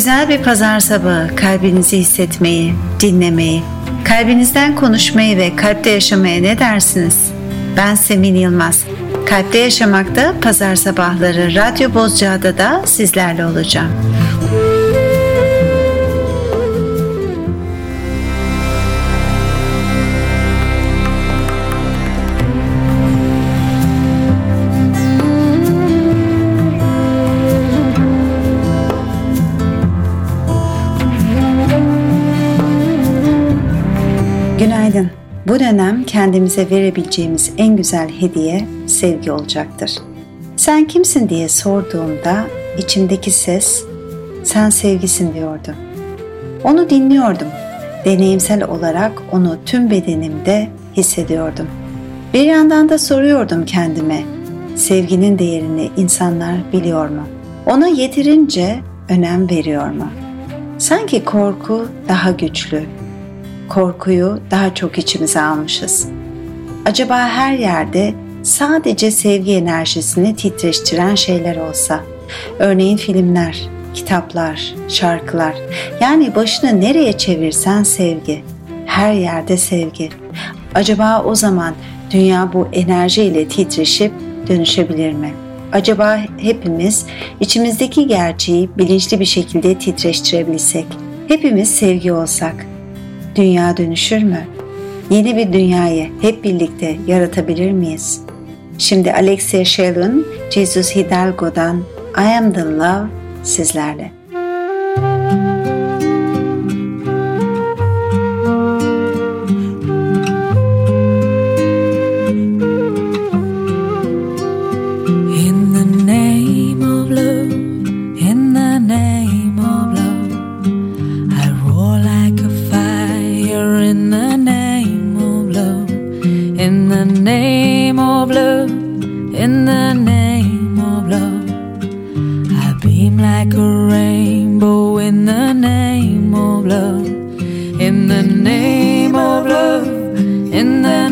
Güzel bir pazar sabahı kalbinizi hissetmeyi, dinlemeyi, kalbinizden konuşmayı ve kalpte yaşamaya ne dersiniz? Ben Semin Yılmaz. Kalpte Yaşamak'ta pazar sabahları Radyo Bozcaada da sizlerle olacağım. Bu dönem kendimize verebileceğimiz en güzel hediye sevgi olacaktır. Sen kimsin diye sorduğumda içimdeki ses sen sevgisin diyordu. Onu dinliyordum. Deneyimsel olarak onu tüm bedenimde hissediyordum. Bir yandan da soruyordum kendime sevginin değerini insanlar biliyor mu? Ona yeterince önem veriyor mu? Sanki korku daha güçlü, korkuyu daha çok içimize almışız. Acaba her yerde sadece sevgi enerjisini titreştiren şeyler olsa, örneğin filmler, kitaplar, şarkılar, yani başını nereye çevirsen sevgi, her yerde sevgi. Acaba o zaman dünya bu enerjiyle titreşip dönüşebilir mi? Acaba hepimiz içimizdeki gerçeği bilinçli bir şekilde titreştirebilsek, hepimiz sevgi olsak, Dünya dönüşür mü? Yeni bir dünyayı hep birlikte yaratabilir miyiz? Şimdi Alexia Shelley'ın Jesus Hidalgo'dan I Am The Love sizlerle. Name of love, in the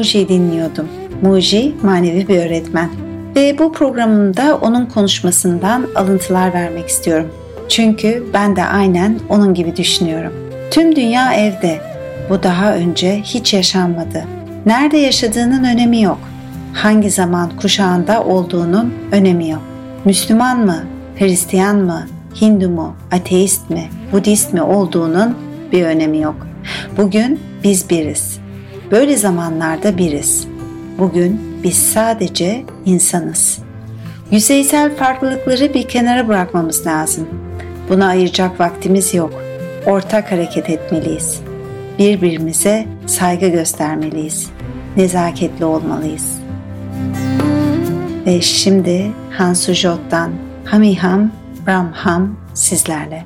Muji'yi dinliyordum. Muji manevi bir öğretmen. Ve bu programımda onun konuşmasından alıntılar vermek istiyorum. Çünkü ben de aynen onun gibi düşünüyorum. Tüm dünya evde. Bu daha önce hiç yaşanmadı. Nerede yaşadığının önemi yok. Hangi zaman kuşağında olduğunun önemi yok. Müslüman mı, Hristiyan mı, Hindu mu, ateist mi, Budist mi olduğunun bir önemi yok. Bugün biz biriz. Böyle zamanlarda biriz. Bugün biz sadece insanız. Yüzeysel farklılıkları bir kenara bırakmamız lazım. Buna ayıracak vaktimiz yok. Ortak hareket etmeliyiz. Birbirimize saygı göstermeliyiz. Nezaketli olmalıyız. Ve şimdi Hansu Jot'tan Hamiham Brahmham sizlerle.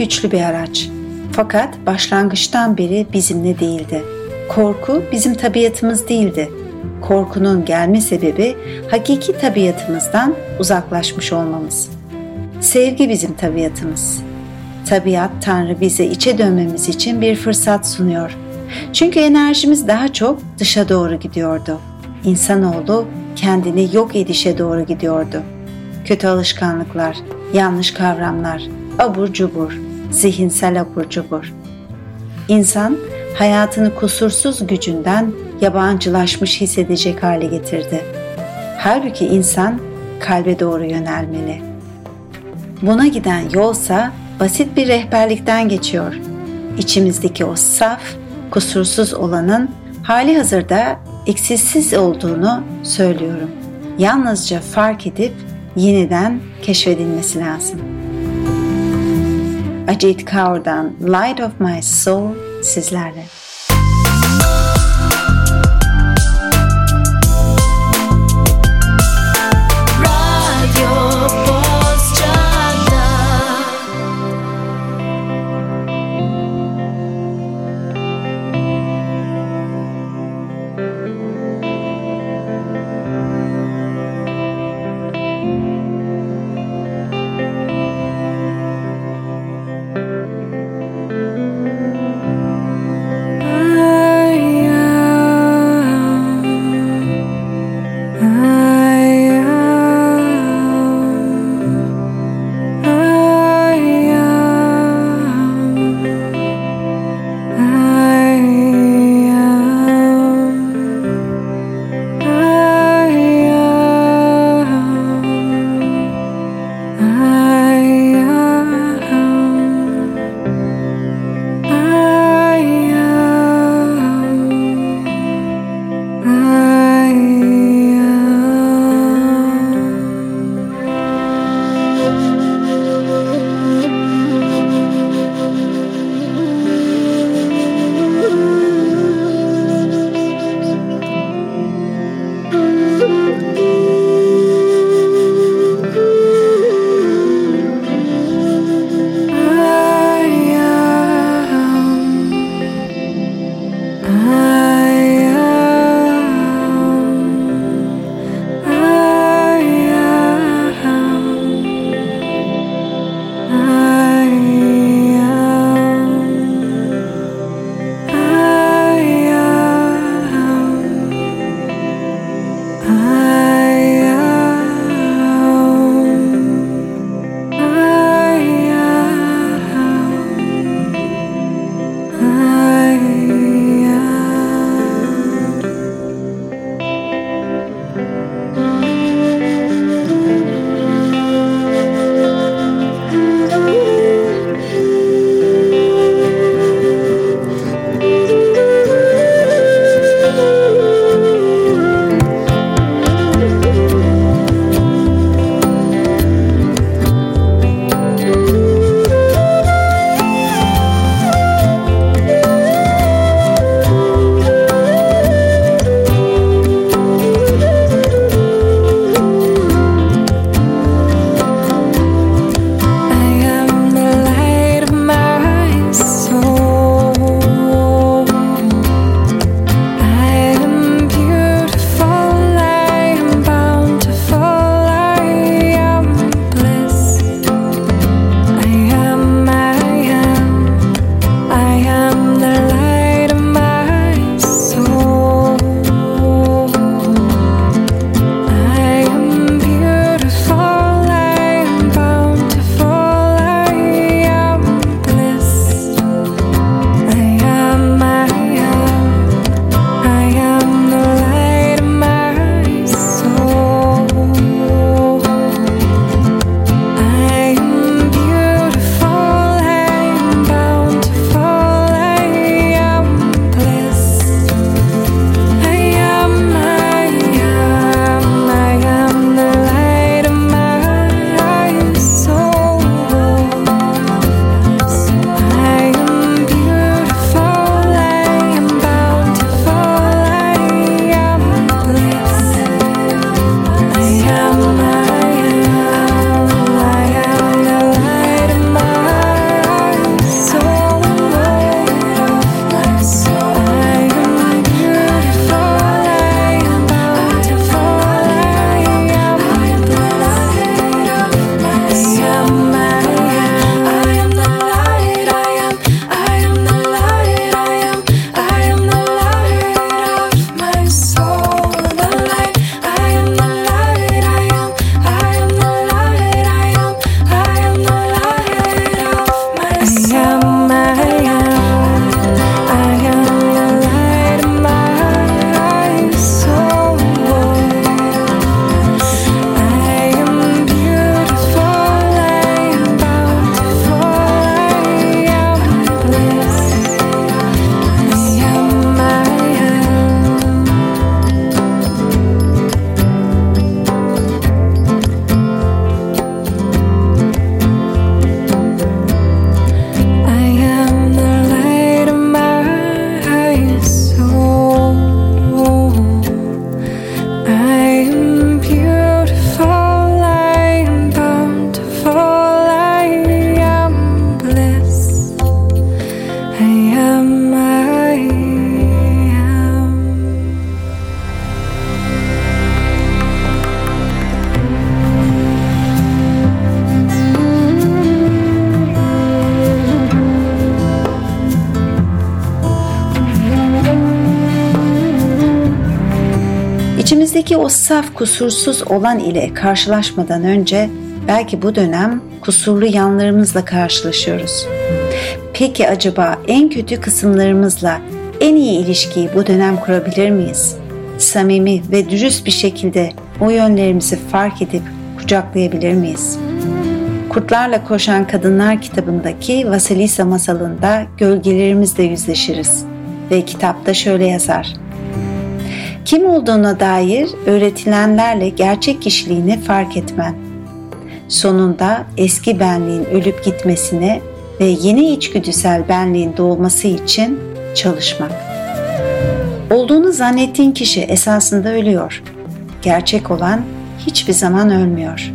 Güçlü bir araç. Fakat başlangıçtan beri bizimle değildi. Korku bizim tabiatımız değildi. Korkunun gelme sebebi hakiki tabiatımızdan uzaklaşmış olmamız. Sevgi bizim tabiatımız. Tabiat Tanrı bize içe dönmemiz için bir fırsat sunuyor. Çünkü enerjimiz daha çok dışa doğru gidiyordu. İnsanoğlu kendini yok edişe doğru gidiyordu. Kötü alışkanlıklar, yanlış kavramlar, abur cubur, zihinsel abur cubur. İnsan hayatını kusursuz gücünden yabancılaşmış hissedecek hale getirdi. Halbuki insan kalbe doğru yönelmeli. Buna giden yolsa basit bir rehberlikten geçiyor. İçimizdeki o saf, kusursuz olanın hali hazırda eksiksiz olduğunu söylüyorum. Yalnızca fark edip yeniden keşfedilmesi lazım. Ajit Kaur'dan Light of My Soul sizlerle. Peki o saf kusursuz olan ile karşılaşmadan önce belki bu dönem kusurlu yanlarımızla karşılaşıyoruz. Peki acaba en kötü kısımlarımızla en iyi ilişkiyi bu dönem kurabilir miyiz? Samimi ve dürüst bir şekilde o yönlerimizi fark edip kucaklayabilir miyiz? Kurtlarla Koşan Kadınlar kitabındaki Vasilisa masalında gölgelerimizle yüzleşiriz ve kitapta şöyle yazar. Kim olduğuna dair öğretilenlerle gerçek kişiliğini fark etmen. Sonunda eski benliğin ölüp gitmesine ve yeni içgüdüsel benliğin doğması için çalışmak. Olduğunu zannettiğin kişi esasında ölüyor. Gerçek olan hiçbir zaman ölmüyor.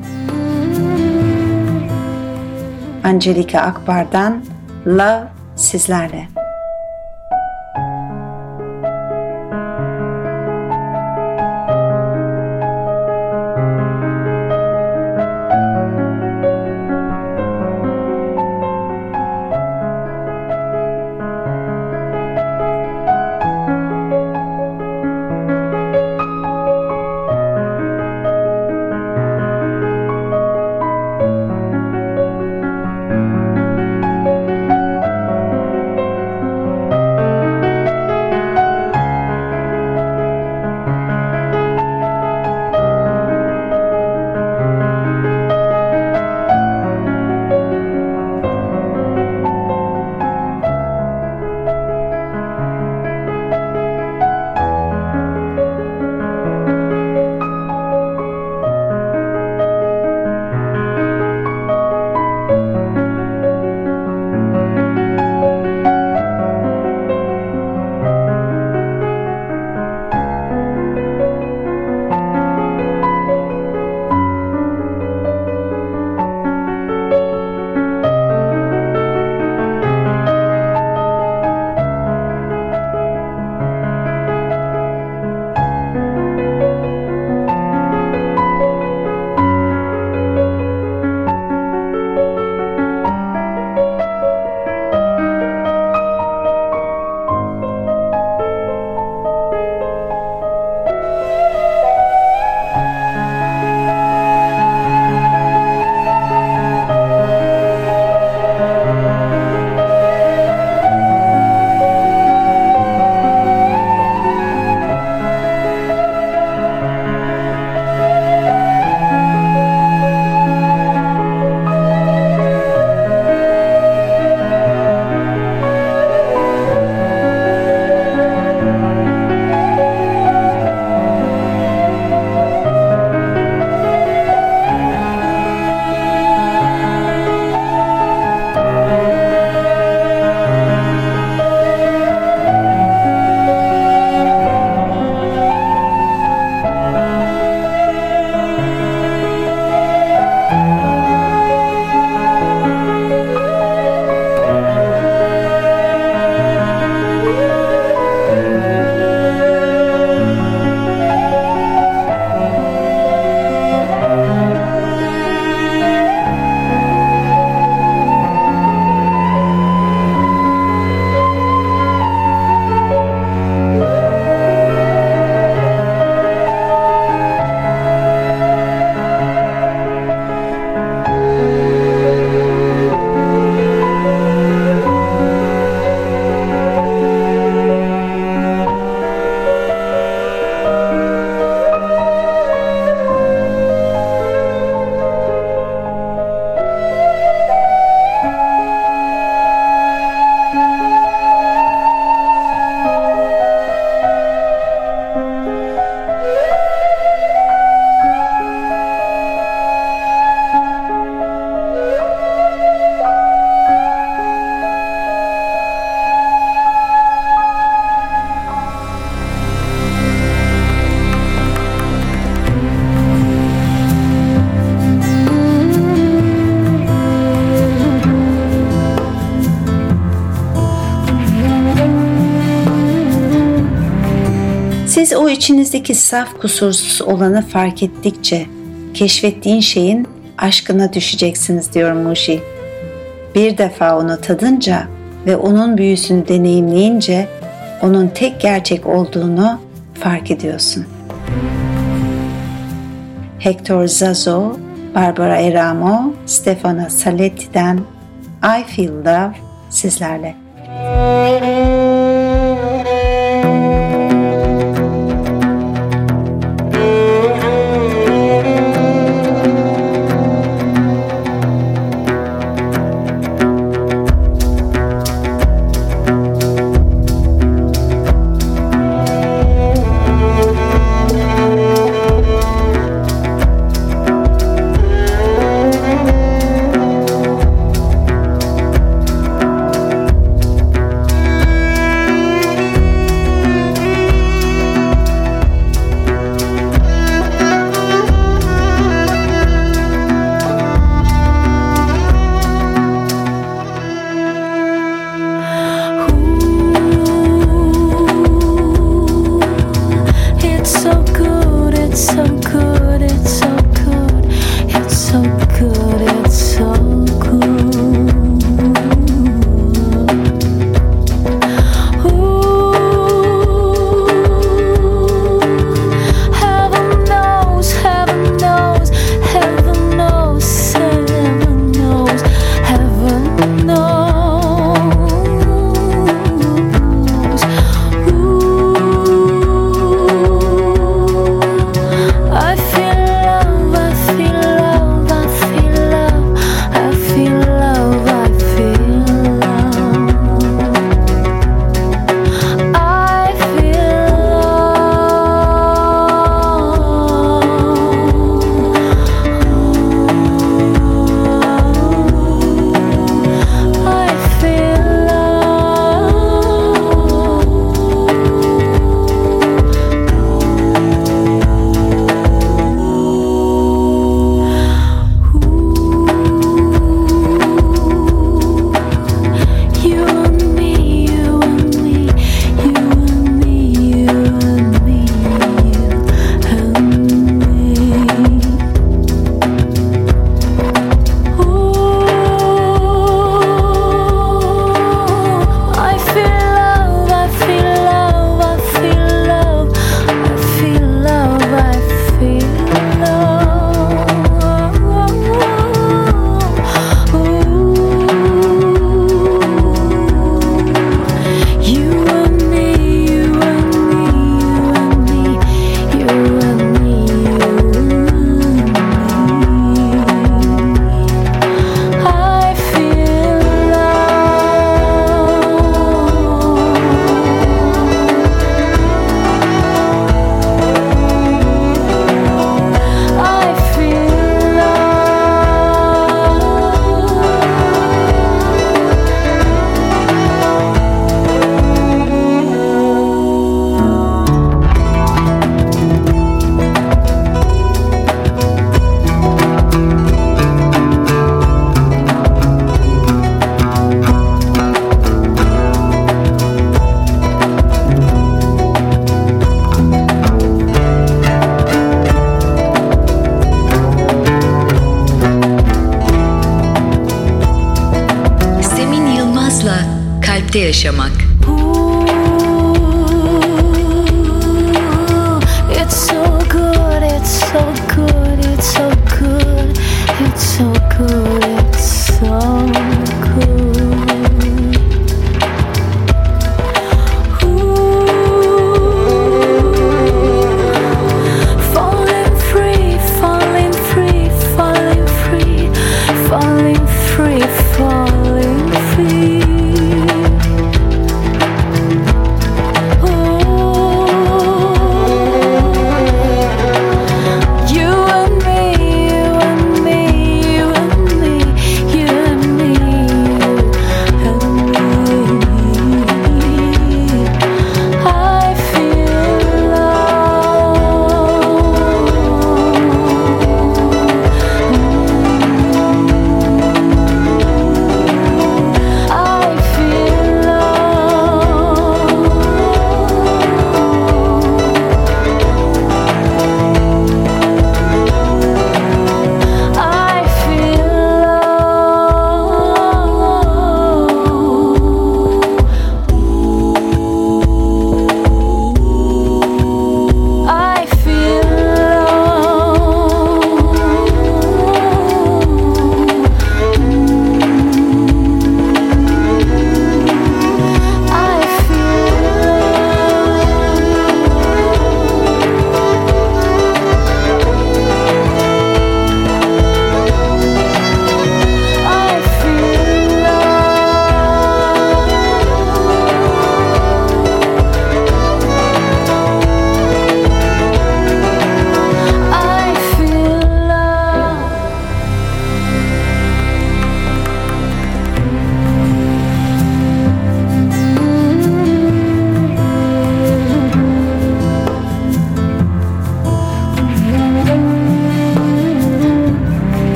Angelika Akbar'dan Love sizlerle. Siz o içinizdeki saf kusursuz olanı fark ettikçe keşfettiğin şeyin aşkına düşeceksiniz diyor Muji. Bir defa onu tadınca ve onun büyüsünü deneyimleyince onun tek gerçek olduğunu fark ediyorsun. Hector Zazo, Barbara Eramo, Stefano Saletti'den I Feel Love sizlerle. yaşamak.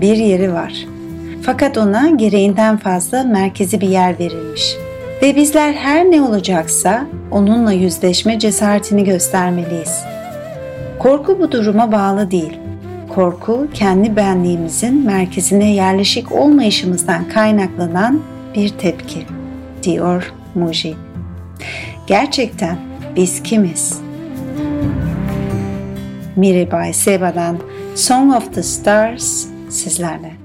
Bir yeri var. Fakat ona gereğinden fazla merkezi bir yer verilmiş. Ve bizler her ne olacaksa onunla yüzleşme cesaretini göstermeliyiz. Korku bu duruma bağlı değil. Korku kendi benliğimizin merkezine yerleşik olmayışımızdan kaynaklanan bir tepki, diyor Muji. Gerçekten biz kimiz? Miribai Seba'dan Song of the Stars sizlerle.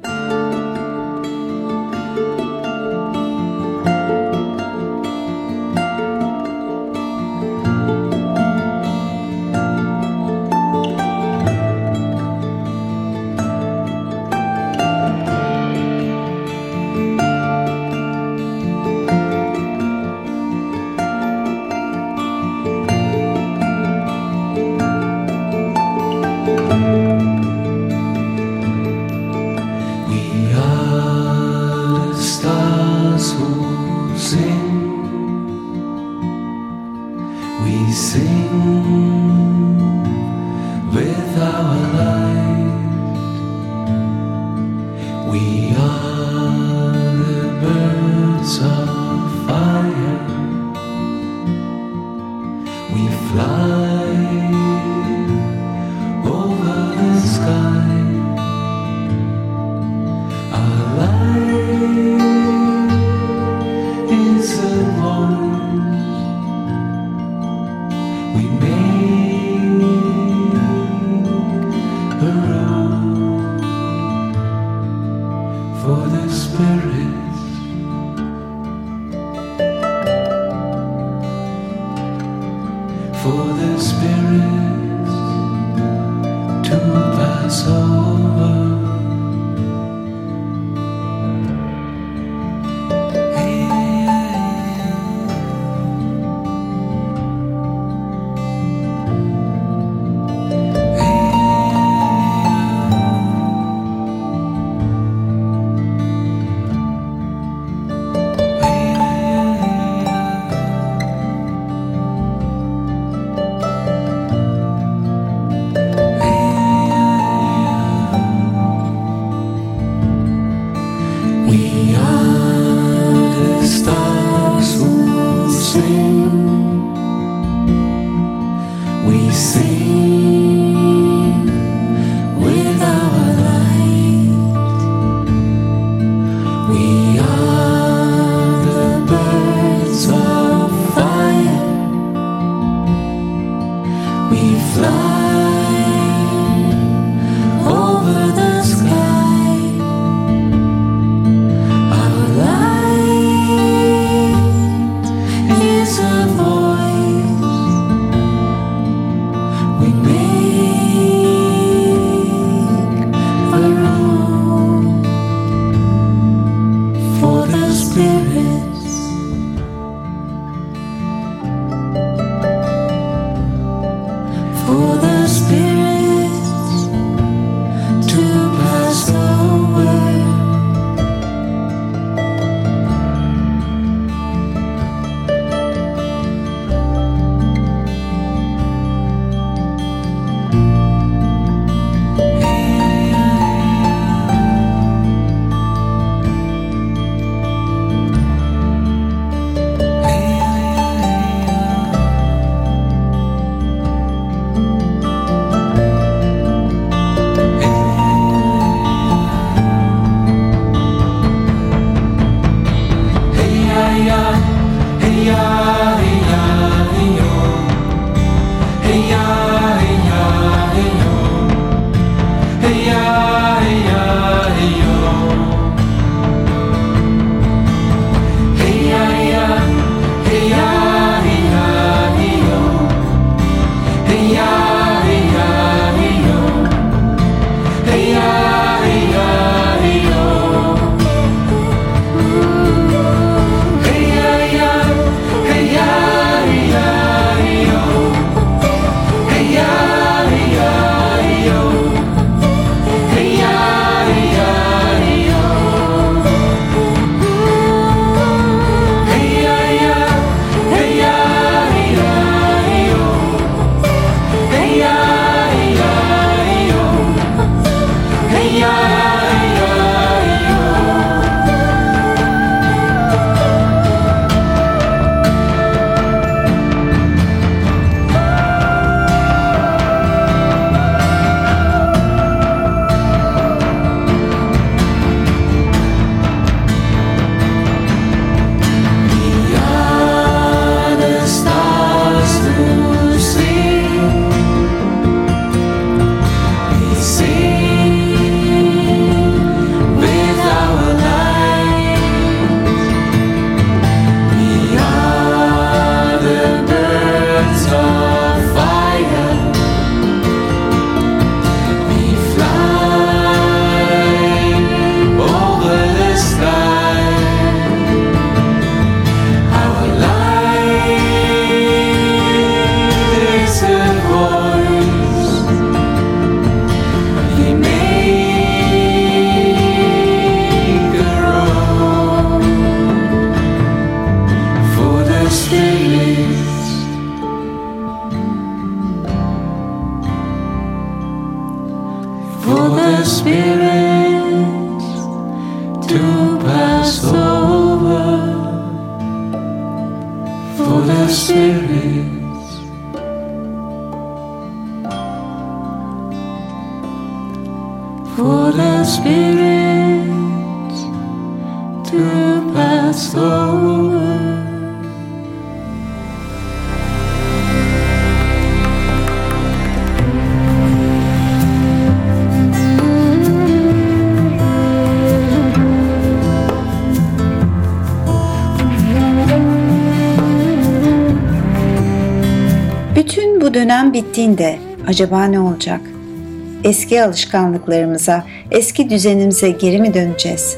sing. For the spirits to pass over, for the spirits. For the spirits to pass over. Dönem bittiğinde acaba ne olacak? Eski alışkanlıklarımıza, eski düzenimize geri mi döneceğiz?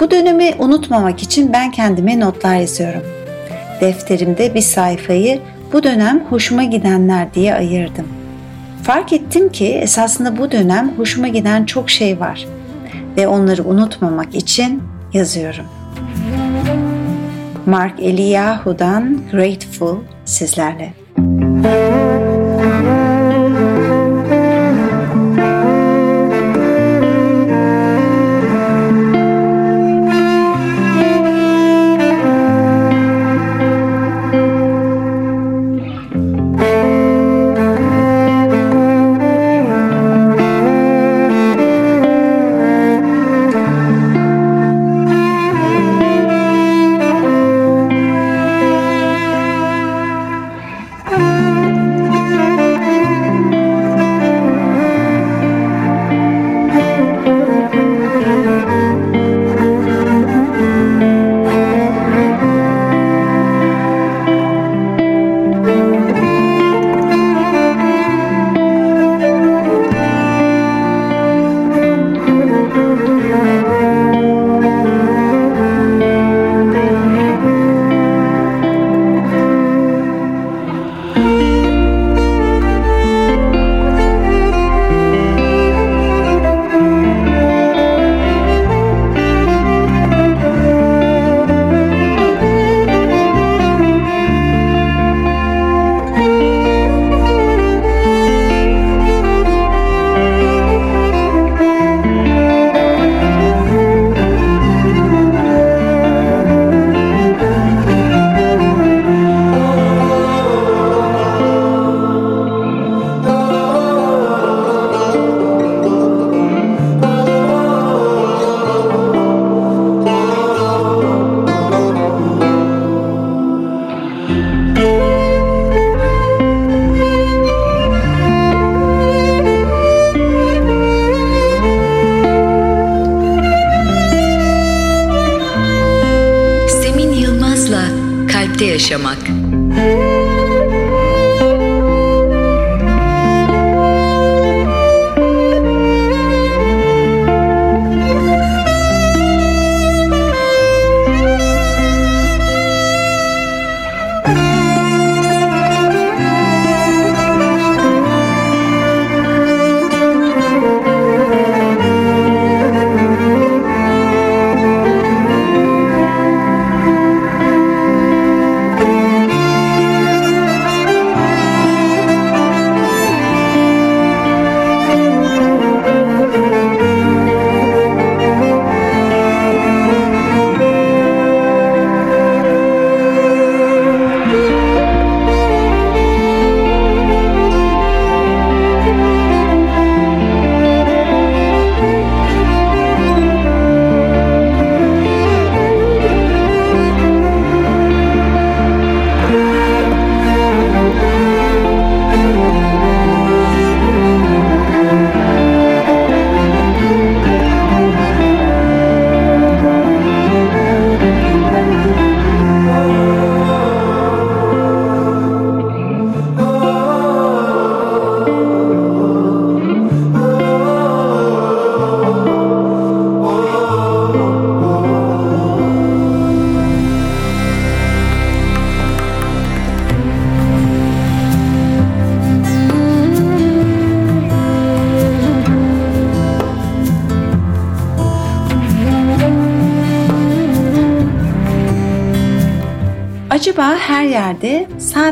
Bu dönemi unutmamak için ben kendime notlar yazıyorum. Defterimde bir sayfayı bu dönem hoşuma gidenler diye ayırdım. Fark ettim ki esasında bu dönem hoşuma giden çok şey var ve onları unutmamak için yazıyorum. Mark Eliyahu'dan Grateful sizlerle.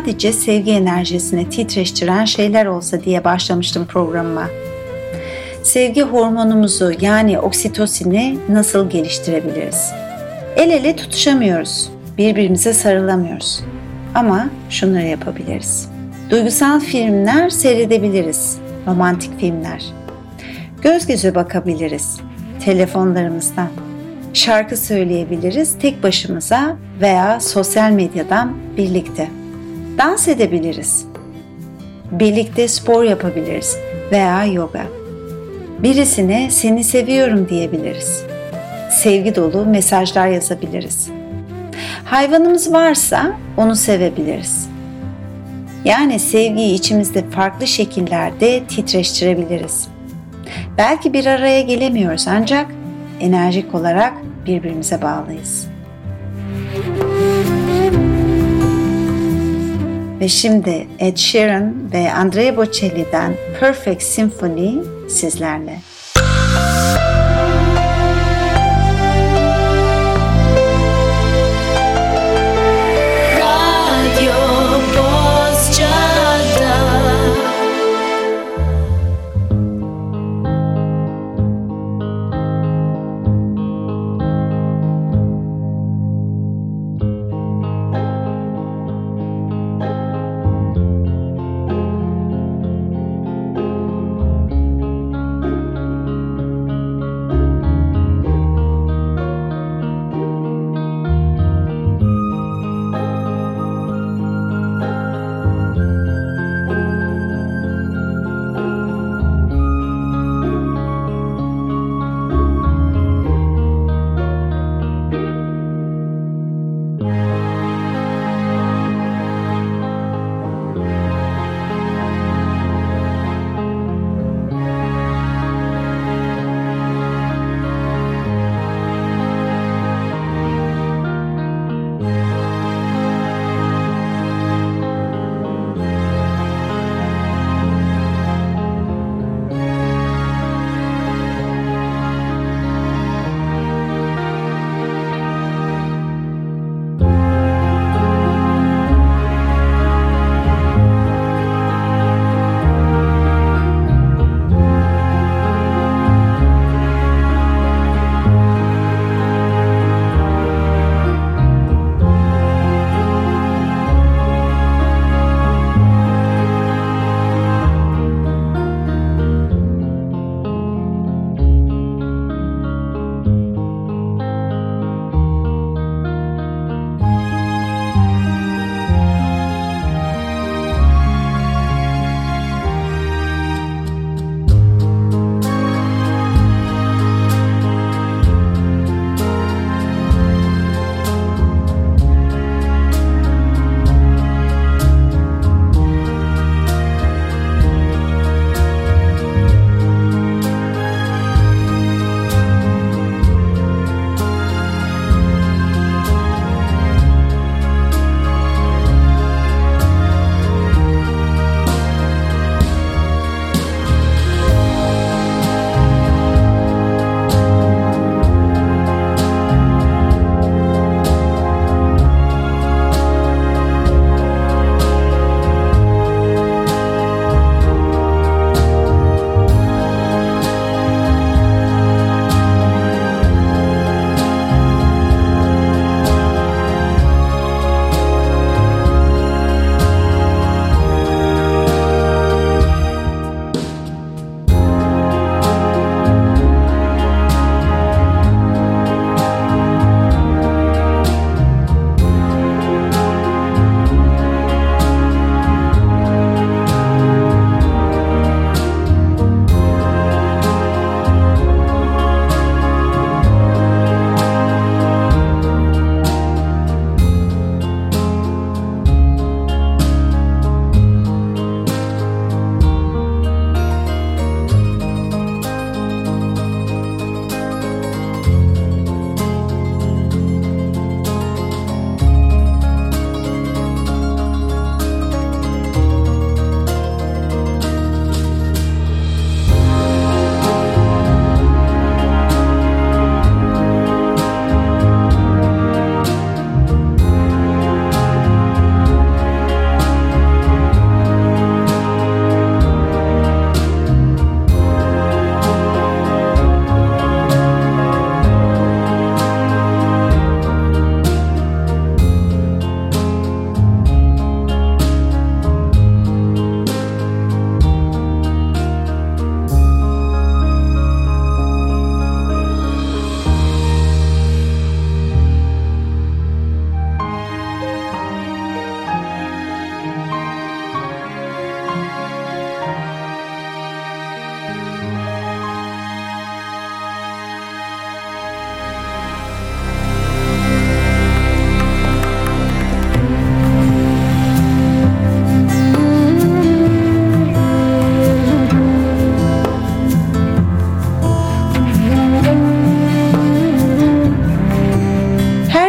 Sadece sevgi enerjisini titreştiren şeyler olsa diye başlamıştım programıma. Sevgi hormonumuzu yani oksitosini nasıl geliştirebiliriz? El ele tutuşamıyoruz, birbirimize sarılamıyoruz. Ama şunları yapabiliriz. Duygusal filmler seyredebiliriz, romantik filmler. Göz göze bakabiliriz, telefonlarımızdan. Şarkı söyleyebiliriz tek başımıza veya sosyal medyadan birlikte. Dans edebiliriz. Birlikte spor yapabiliriz veya yoga. Birisine seni seviyorum diyebiliriz. Sevgi dolu mesajlar yazabiliriz. Hayvanımız varsa onu sevebiliriz. Yani sevgiyi içimizde farklı şekillerde titreştirebiliriz. Belki bir araya gelemiyoruz ancak enerjik olarak birbirimize bağlıyız. Ve şimdi Ed Sheeran ve Andrea Bocelli'den Perfect Symphony sizlerle.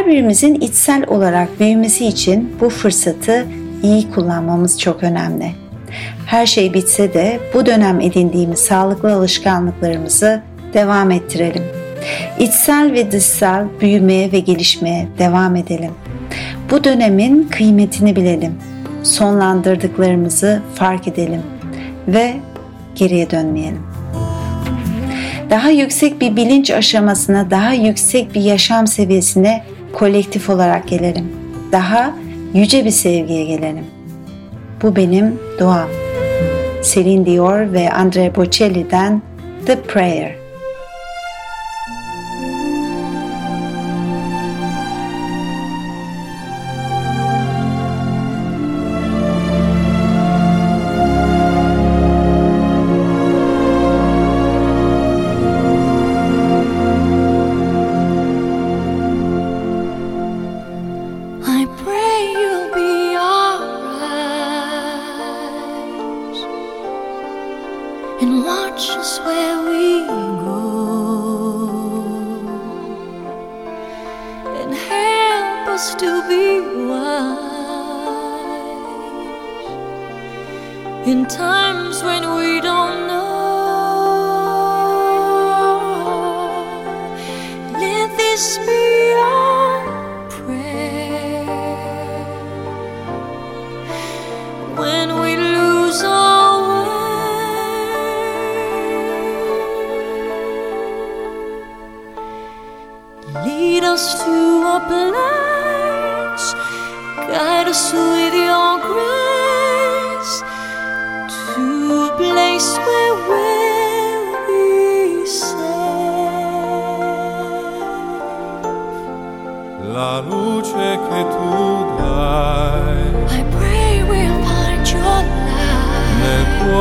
Kalbimizin içsel olarak büyümesi için bu fırsatı iyi kullanmamız çok önemli. Her şey bitse de bu dönem edindiğimiz sağlıklı alışkanlıklarımızı devam ettirelim. İçsel ve dışsal büyümeye ve gelişmeye devam edelim. Bu dönemin kıymetini bilelim. Sonlandırdıklarımızı fark edelim ve geriye dönmeyelim. Daha yüksek bir bilinç aşamasına, daha yüksek bir yaşam seviyesine kolektif olarak gelelim. Daha yüce bir sevgiye gelelim. Bu benim duam. Celine Dior ve Andre Bocelli'den The Prayer.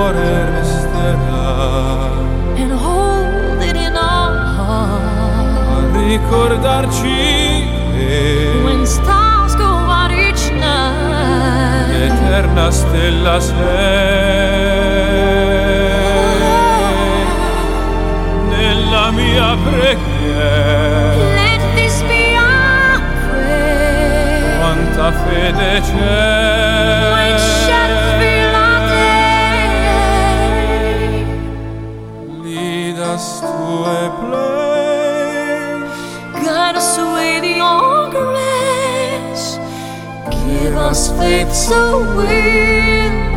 cuore resterà And hold it in our heart. A ricordarci che When stars go out each night. L'eterna stella sei. Nella mia preghiera. Let this be our prayer. Quanta fede c'è. When us fades weak.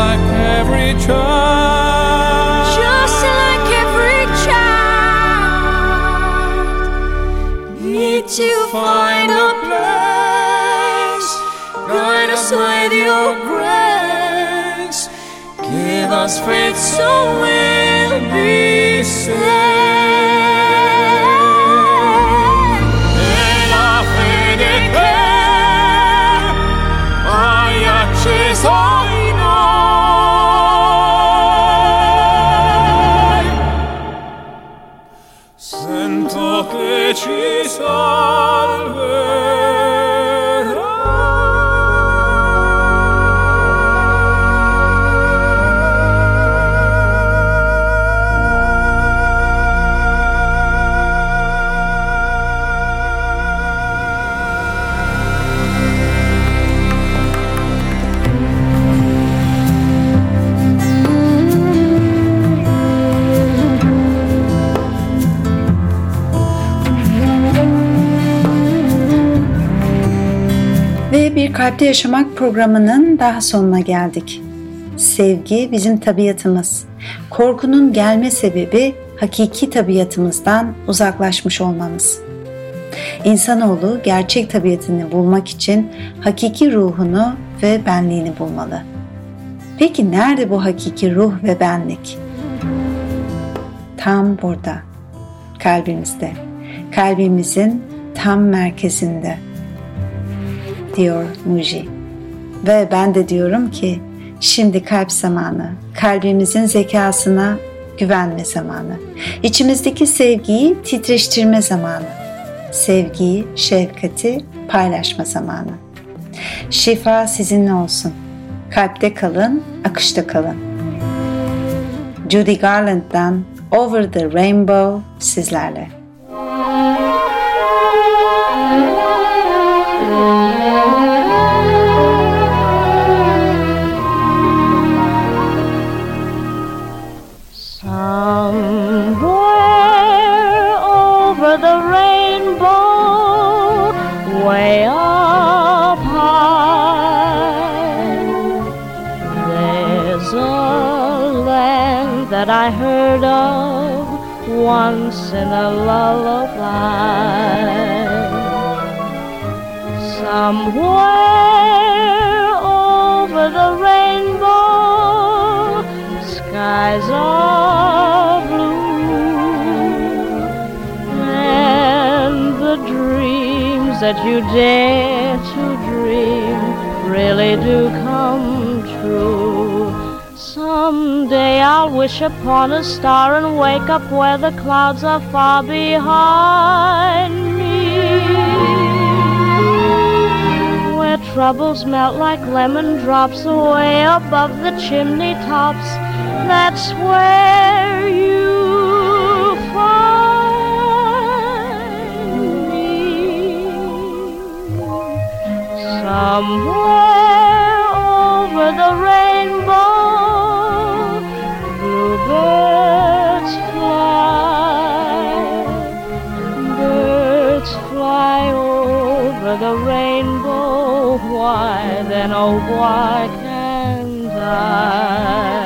like every child. Just like every child. Need to find a place. Guide us with your grace. Give us faith so we'll be saved. Kalpte Yaşamak programının daha sonuna geldik. Sevgi bizim tabiatımız. Korkunun gelme sebebi hakiki tabiatımızdan uzaklaşmış olmamız. İnsanoğlu gerçek tabiatını bulmak için hakiki ruhunu ve benliğini bulmalı. Peki nerede bu hakiki ruh ve benlik? Tam burada. Kalbimizde. Kalbimizin tam merkezinde diyor Muji. Ve ben de diyorum ki şimdi kalp zamanı, kalbimizin zekasına güvenme zamanı, içimizdeki sevgiyi titreştirme zamanı, sevgiyi, şefkati paylaşma zamanı. Şifa sizinle olsun. Kalpte kalın, akışta kalın. Judy Garland'dan Over the Rainbow sizlerle. over the rainbow, way up high. There's a land that I heard of once in a lullaby. Somewhere over the rainbow, skies are that you dare to dream really do come true. Someday I'll wish upon a star and wake up where the clouds are far behind me. Where troubles melt like lemon drops away above the chimney tops. That's where you Somewhere over the rainbow birds fly, birds fly over the rainbow. Why then, oh, why can't I?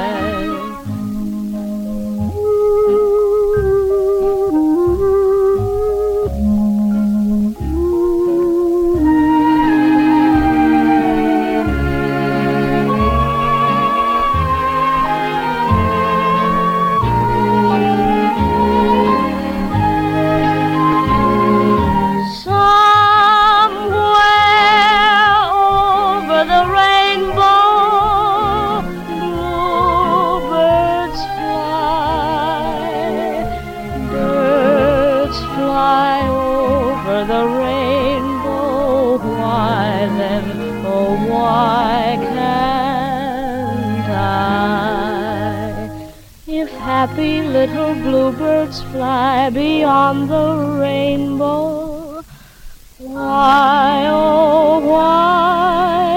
Little bluebirds fly beyond the rainbow. Why, oh, why